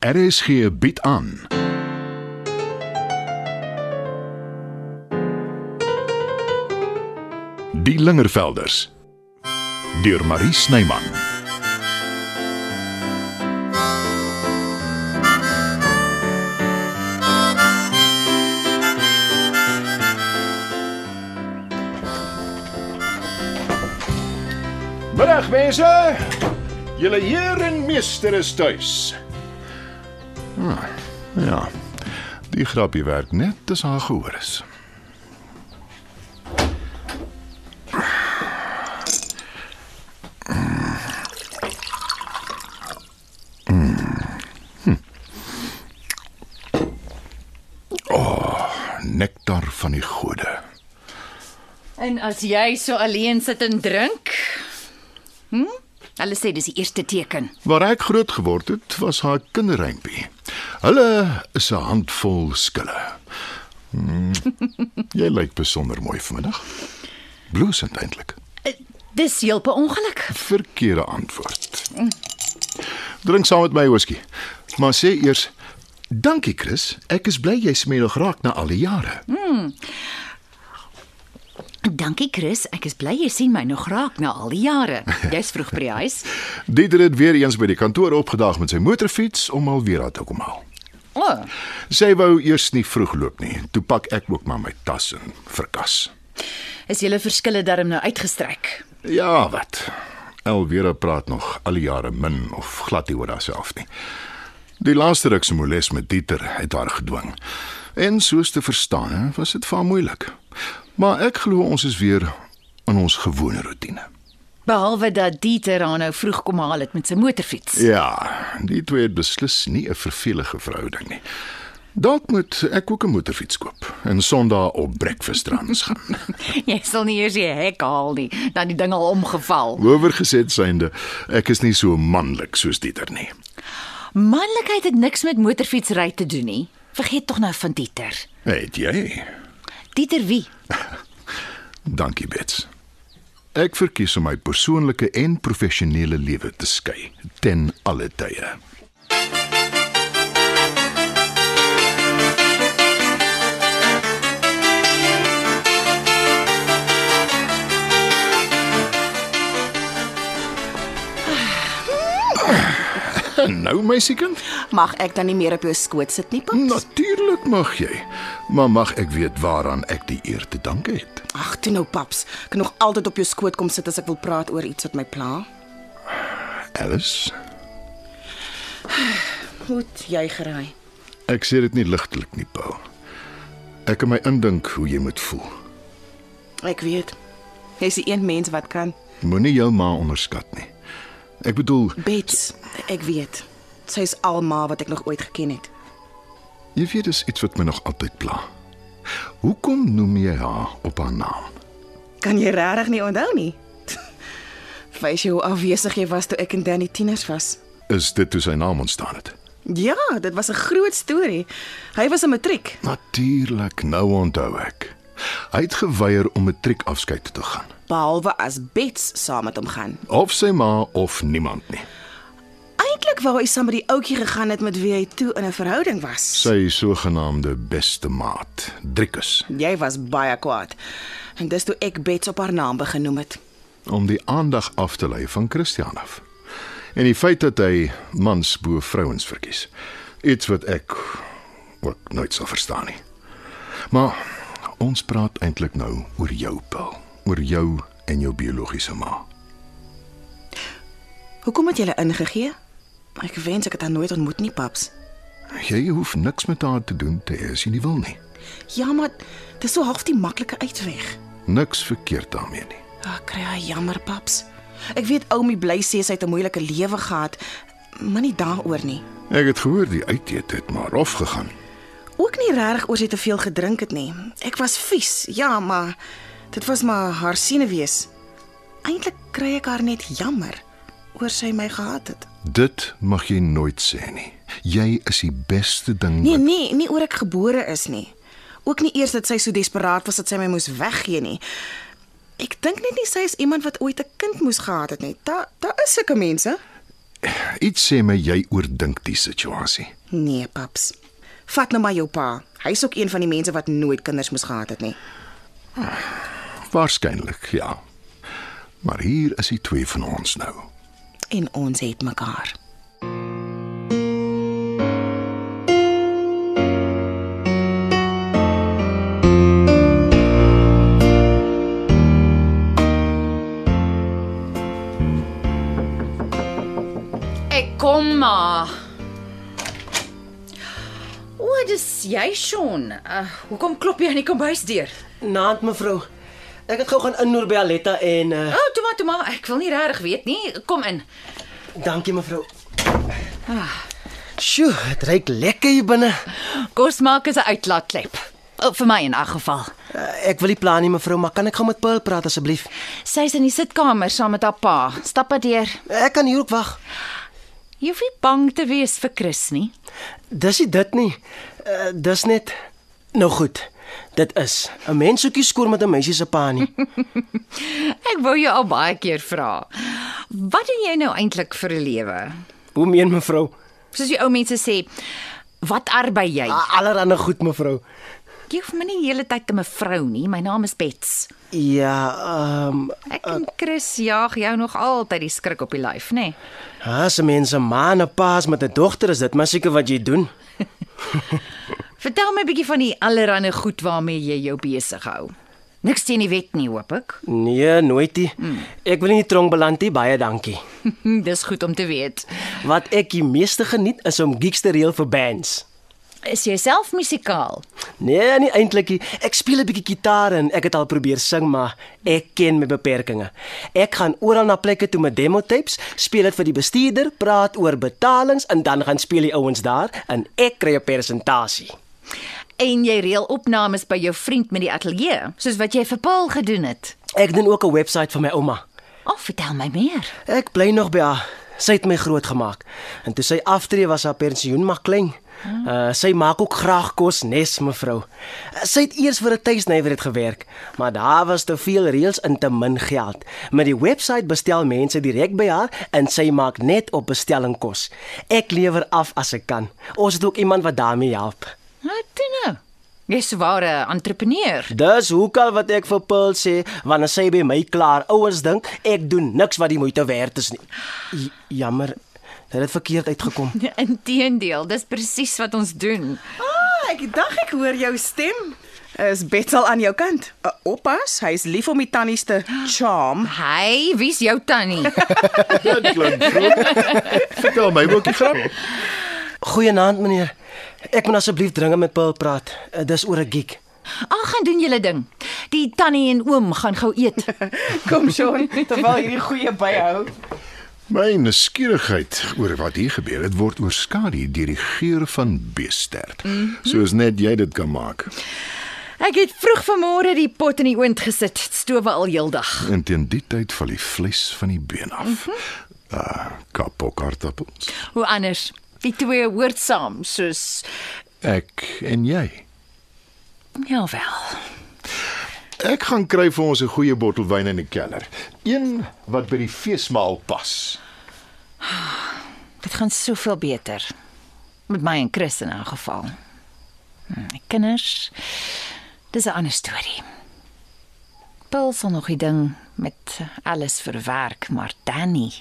RSG bied aan. Die Lingervelders deur Marie Snyman. Middag mense. Julle heer en meester is tuis. Ah, ja. Die grappie werk net as haar gehoor is. Oh, nektar van die gode. En as jy so alleen sit en drink? Hm? Hulle sê dis die eerste teken. Waar ek groot geword het, was haar kinderrympie. Hulle is 'n handvol skille. Hmm, jy lyk besonder mooi vanmiddag. Bloesend eintlik. Dis heel per ongeluk. Verkeerde antwoord. Drink saam met my whisky. Maar sê eers Dankie Chris, ek is bly jy smeel nog raak na al die jare. Dankie Chris, ek is bly jy sien my nog raak na al die jare. Jy's vroeg by die huis. Dieter het weer eens by die kantoor opgedaag met sy motorfiets om alweer uit te kom haal. O, oh, Sy wou eers nie vroeg loop nie. Toe pak ek ook maar my tas en verkas. is julle verskille darm nou uitgestrek? Ja, wat? Elvira praat nog al die jare min of glad nie oor haarself nie. Die laaste ruk se moles met Dieter het haar gedwing. En soos te verstaan, was dit vir haar moeilik. Maar ek glo ons is weer in ons gewone roetine. Behalwe dat Dieter haar nou vroeg kom haal het met sy motorfiets. Ja, die twee het beslis nie 'n vervelige verhouding nie. Dalk moet ek ook 'n motorfiets koop en Sondag op breakfast runs gaan. Jy sal nie eers die hek haal nie, dan die ding al omgeval. Oorgeset synde, ek is nie so manlik soos Dieter nie. Manlikheid het niks met motorfietsry te doen nie. Vergeet tog nou van Dieter. Het jy? Dieter wie? Dankie, Bets. Ek verkies om my persoonlike en professionele lewe te skei ten alle tye. Nou meisiekind, Mag ek dan nie meer op jou skoot sit nie, paps? natuurlik mag jy. Maar mag ek weet waaraan ek die eer te danke het? Ag, toe nou, paps. Ek kan nog altyd op jou skoot kom sit as ek wil praat oor iets wat my pla. Alice, Goed, jy geraai. ek sê dit nie ligtelik nie, Paul. Ek kan my indink hoe jy moet voel. Ek weet. Jy's die een mens wat kan. Moenie jou ma onderskat nie. Ek bedoel, Bets, ek weet. Sy is alma wat ek nog ooit geken het. Jy weet dis iets wat my nog altyd pla. Hoekom noem jy haar op haar naam? Kan jy regtig nie onthou nie? Wys jy hoe afwesig jy was toe ek en Danny tieners was? Is dit hoe sy naam ontstaan het? Ja, dit was 'n groot storie. Hy was 'n matriek. Natuurlik, nou onthou ek. Hy het geweier om matriekafskeid te gaan. Behalwe as Bets saam met hom gaan. Of sy ma of niemand nie. Eintlik wou hy saam met die ouetjie gegaan het met wie hy toe in 'n verhouding was. Sy sogenaamde beste maat, Driekus, Jy was baie kwaad. En dis toe ek Bets op haar naam begenoem het. om die aandag af te lei van Christian af. En die feit dat hy mans bo vrouens verkies. Iets wat ek ook nooit sal verstaan nie. Maar ons praat eintlik nou oor jou, Paul, oor jou en jou biologiese ma. Hoekom het jy hulle ingegee? Ek wens ek het haar nooit ontmoet nie, paps. Jy hoef niks met haar te doen te hê as jy nie wil nie. Ja, maar dis so half die maklike uitweg. Niks verkeerd daarmee nie. Ag, kry hy jammer, paps. Ek weet Oumi bly sê sy het 'n moeilike lewe gehad, maar nie daaroor nie. Ek het gehoor die uiteet het maar rof gegaan. Ook nie regtig oor sy te veel gedrink het nie. Ek was vies. Ja, maar dit was maar haar senuwees. Eintlik kry ek haar net jammer oor sy my gehaat het. Dit mag jy nooit sê nie. Jy is die beste ding Nee, wat nee, nie oor ek gebore is nie. Ook nie eers dat sy so desperaat was dat sy my moes weggee nie. Ek dink net nie sy is iemand wat ooit 'n kind moes gehad het nie. Daar daar is sulke mense. Iets sê my jy oordink die situasie. Nee, paps. Vat nou maar jou pa. Hy's ook een van die mense wat nooit kinders moes gehad het nie. Waarskynlik, ja. Maar hier is die twee van ons nou. En ons het mekaar. Ek kom maar. O, dis jy, Sean. Uh, hoekom klop jy aan die kombuisdeur? Naand mevrou. Ek het gou gaan innoer by Aletta en uh, O, oh, toe maar, toe maar. Ek wil nie regtig weet nie. Kom in. dankie mevrou. Sjoe, dit ruik lekker hier binne. Kos maak is 'n uitlaatklep. Oh, vir my in 'n geval. Uh, ek wil nie plan nie mevrou, maar kan ek gou met Paul praat asseblief? Sy's in die sitkamer saam met haar pa. Stap maar deur. Ek kan hier ook wag. Jy hoef nie bang te wees vir Chris nie. Dis nie dit nie. Uh, dis net Nou goed. Dit is 'n mens soekie skoor met 'n meisie se pa nie. Ek wou jou al baie keer vra. Wat doen jy nou eintlik vir 'n lewe? Hoe meen mevrou? Soos die ou mense sê, wat arbei jy? Allerhande goed mevrou. Jy hoef my nie die hele tyd te mevrou nie. My naam is Bets. Ja, ehm um, Ek en Chris jaag jou nog altyd die skrik op die lyf, nê? Nee? as 'n mens 'n man 'n paas met 'n dogter is dit maar seker wat jy doen. Vertel my 'n bietjie van die allerlei goed waarmee jy jou besig hou. Niks teen die wet nie, hoop ek. Nee, nooit nie. Ek wil nie tronk beland nie, baie dankie. Dis goed om te weet. Wat ek die meeste geniet is om gigs te reël vir bands. Is jy self musikaal? Nee, nie eintlik nie. Ek speel 'n bietjie gitaar en ek het al probeer sing, maar ek ken my beperkings. Ek gaan oral na plekke toe met demo tapes, speel dit vir die bestuurder, praat oor betalings en dan gaan speel die ouens daar en ek kry 'n persentasie. En jy reël opnames by jou vriend met die ateljee, soos wat jy vir Paul gedoen het. Ek doen ook 'n webwerf vir my ouma. Of oh, vertel my meer. Ek bly nog by haar. Sy het my grootgemaak. En toe sy aftree was haar pensioen maar klein. Uh, sy maak ook graag kos nes mevrou. Uh, sy het eers vir 'n tuisnywerheid gewerk, maar daar was te veel reëls en te min geld. Met die webwerf bestel mense direk by haar en sy maak net op bestelling kos. Ek lewer af as ek kan. Ons het ook iemand wat daarmee help. Wat doen nou? Jy's 'n ware entrepreneur. Dis hoekom wat ek vir Paul sê wanneer sy by my klaar ouens dink ek doen niks wat die moeite werd is nie. J jammer, dit het verkeerd uitgekom. Inteendeel, dis presies wat ons doen. Ah, ek dink ek hoor jou stem. Is Betsel aan jou kant? Uh, oppas, hy's lief om die tannies te charm. Hey, wie's jou tannie? Dit klink vroeg. Vertel my ook die grap. Goeienaand meneer. Ek moet asseblief dringend met Paul praat. Uh, dis oor 'n gig. Ag, gaan doen julle ding. Die tannie en oom gaan gou eet. Kom Sean, terwyl hierdie goeie byhou. My nuuskierigheid oor wat hier gebeur het word oorskadu deur die geur van beestert. Mm -hmm. Soos net jy dit kan maak. Ek het vroeg vanmôre die pot in die oond gesit, stowe al heeldag. En teen die tyd val die vleis van die been af. Mm -hmm. Uh, kapokartappels. Hoe anders? Die twee hoort saam, soos Ek en jy. ja wel. Ek gaan kry vir ons 'n goeie bottel wyn in die kelder. Een wat by die feesmaal pas. Dit gaan soveel beter met my en Chris in 'n geval. Die kinders dis 'n ander storie. Paul sal nog die ding met alles verwerk, maar Danny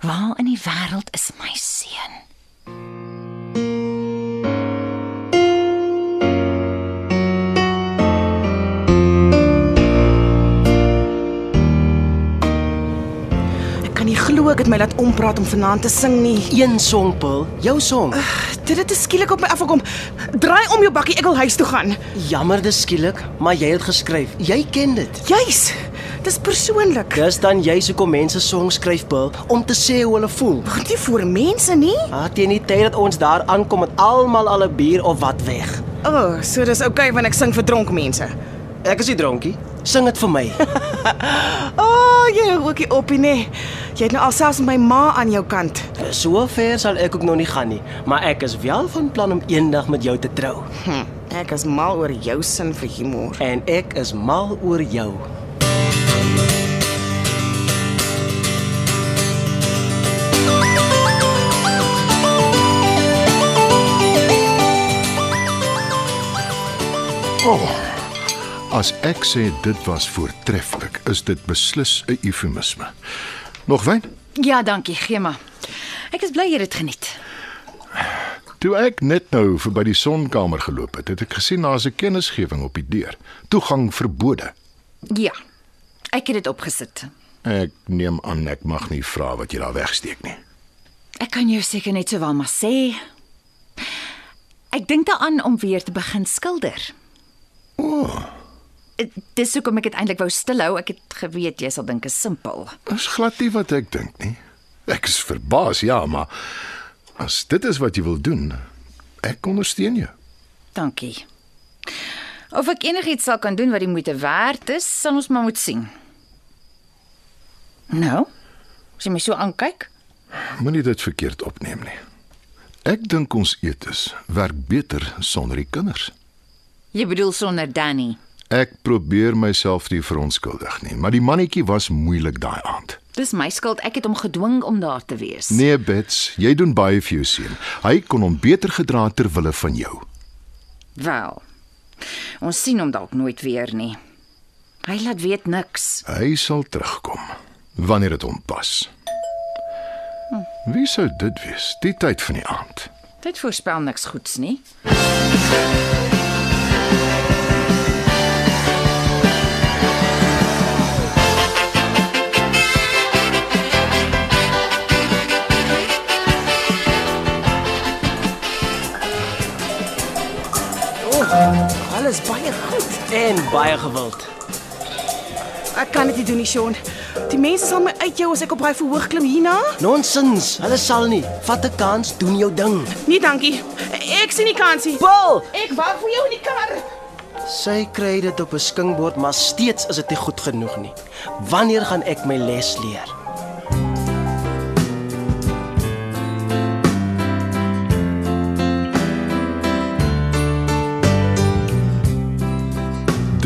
Waar in die wêreld is my seun? Glo ek het my laat ompraat om vanaand te sing nie. Een song Paul, jou song. Dit het skielik op my afgekom. Draai om jou bakkie, ek wil huis toe gaan. Jammer dis skielik, maar jy het geskryf. Jy ken dit. Juis. Dis persoonlik. Dis dan jy se kom mense songs skryf Paul om te sê hoe hulle voel. Wat nie vir mense nie. Ah, teen die tyd dat ons daar aankom het almal al 'n bier of wat weg. O, oh, so dis oukei okay wanneer ek sing vir dronk mense. Ek is nie dronkie. Sing dit vir my. oh, jy hou ookie op nie. Jy het nou alselfs my ma aan jou kant. So ver sal ek ook nog nie gaan nie, maar ek is wel van plan om eendag met jou te trou. Hm, ek is mal oor jou sin vir humor en ek is mal oor jou. Oh as ek sê dit was voortreffelik, is dit beslis 'n eufemisme. Nog wyn? Ja, dankie, gee maar. Ek is bly jy het dit geniet. Toe ek net nou verby die sonkamer geloop het, het ek gesien daar's 'n kennisgewing op die deur. Toegang verbode. Ja. Ek het dit opgesit. Ek neem aan ek mag nie vra wat jy daar wegsteek nie. Ek kan jou seker net sowel maar sê. Ek dink daaraan om weer te begin skilder. O, oh, Dis hoekom ek dit eintlik wou stilhou. Ek het geweet jy sal dink is simpel. is glad nie wat ek dink nie. Ek is verbaas, ja, maar as dit is wat jy wil doen, ek ondersteun jou. Dankie. Of ek enigiets sal kan doen wat die moeite werd is, sal ons maar moet sien. Nou, as jy my so aankyk, Moenie dit verkeerd opneem nie. Ek dink ons eetes werk beter sonder die kinders. jy bedoel sonder Danny. Ek probeer myself nie verontskuldig nie, maar die mannetjie was moeilik daai aand. Dis my skuld. Ek het hom gedwing om daar te wees. Nee, Bets, jy doen baie vir jou seun. Hy kon hom beter gedra ter wille van jou. Wel. Ons sien hom dalk nooit weer nie. Hy laat weet niks. Hy sal terugkom wanneer dit hom pas. Wie sou dit wees? Die tyd van die aand. Dit voorspel niks goeds nie. Alles baie goed. En baie gewild. Ek kan dit nie doen nie, Sean. Die mense sal my uitjou as ek op daai verhoog klim hierna. Nonsens. Hulle sal nie. Vat 'n kans, doen jou ding. Nee, dankie. Ek sien nie kansie. Paul, Ek wag vir jou in die kar. sy kry dit op 'n skinkbord, maar steeds is dit nie goed genoeg nie. Wanneer gaan ek my les leer?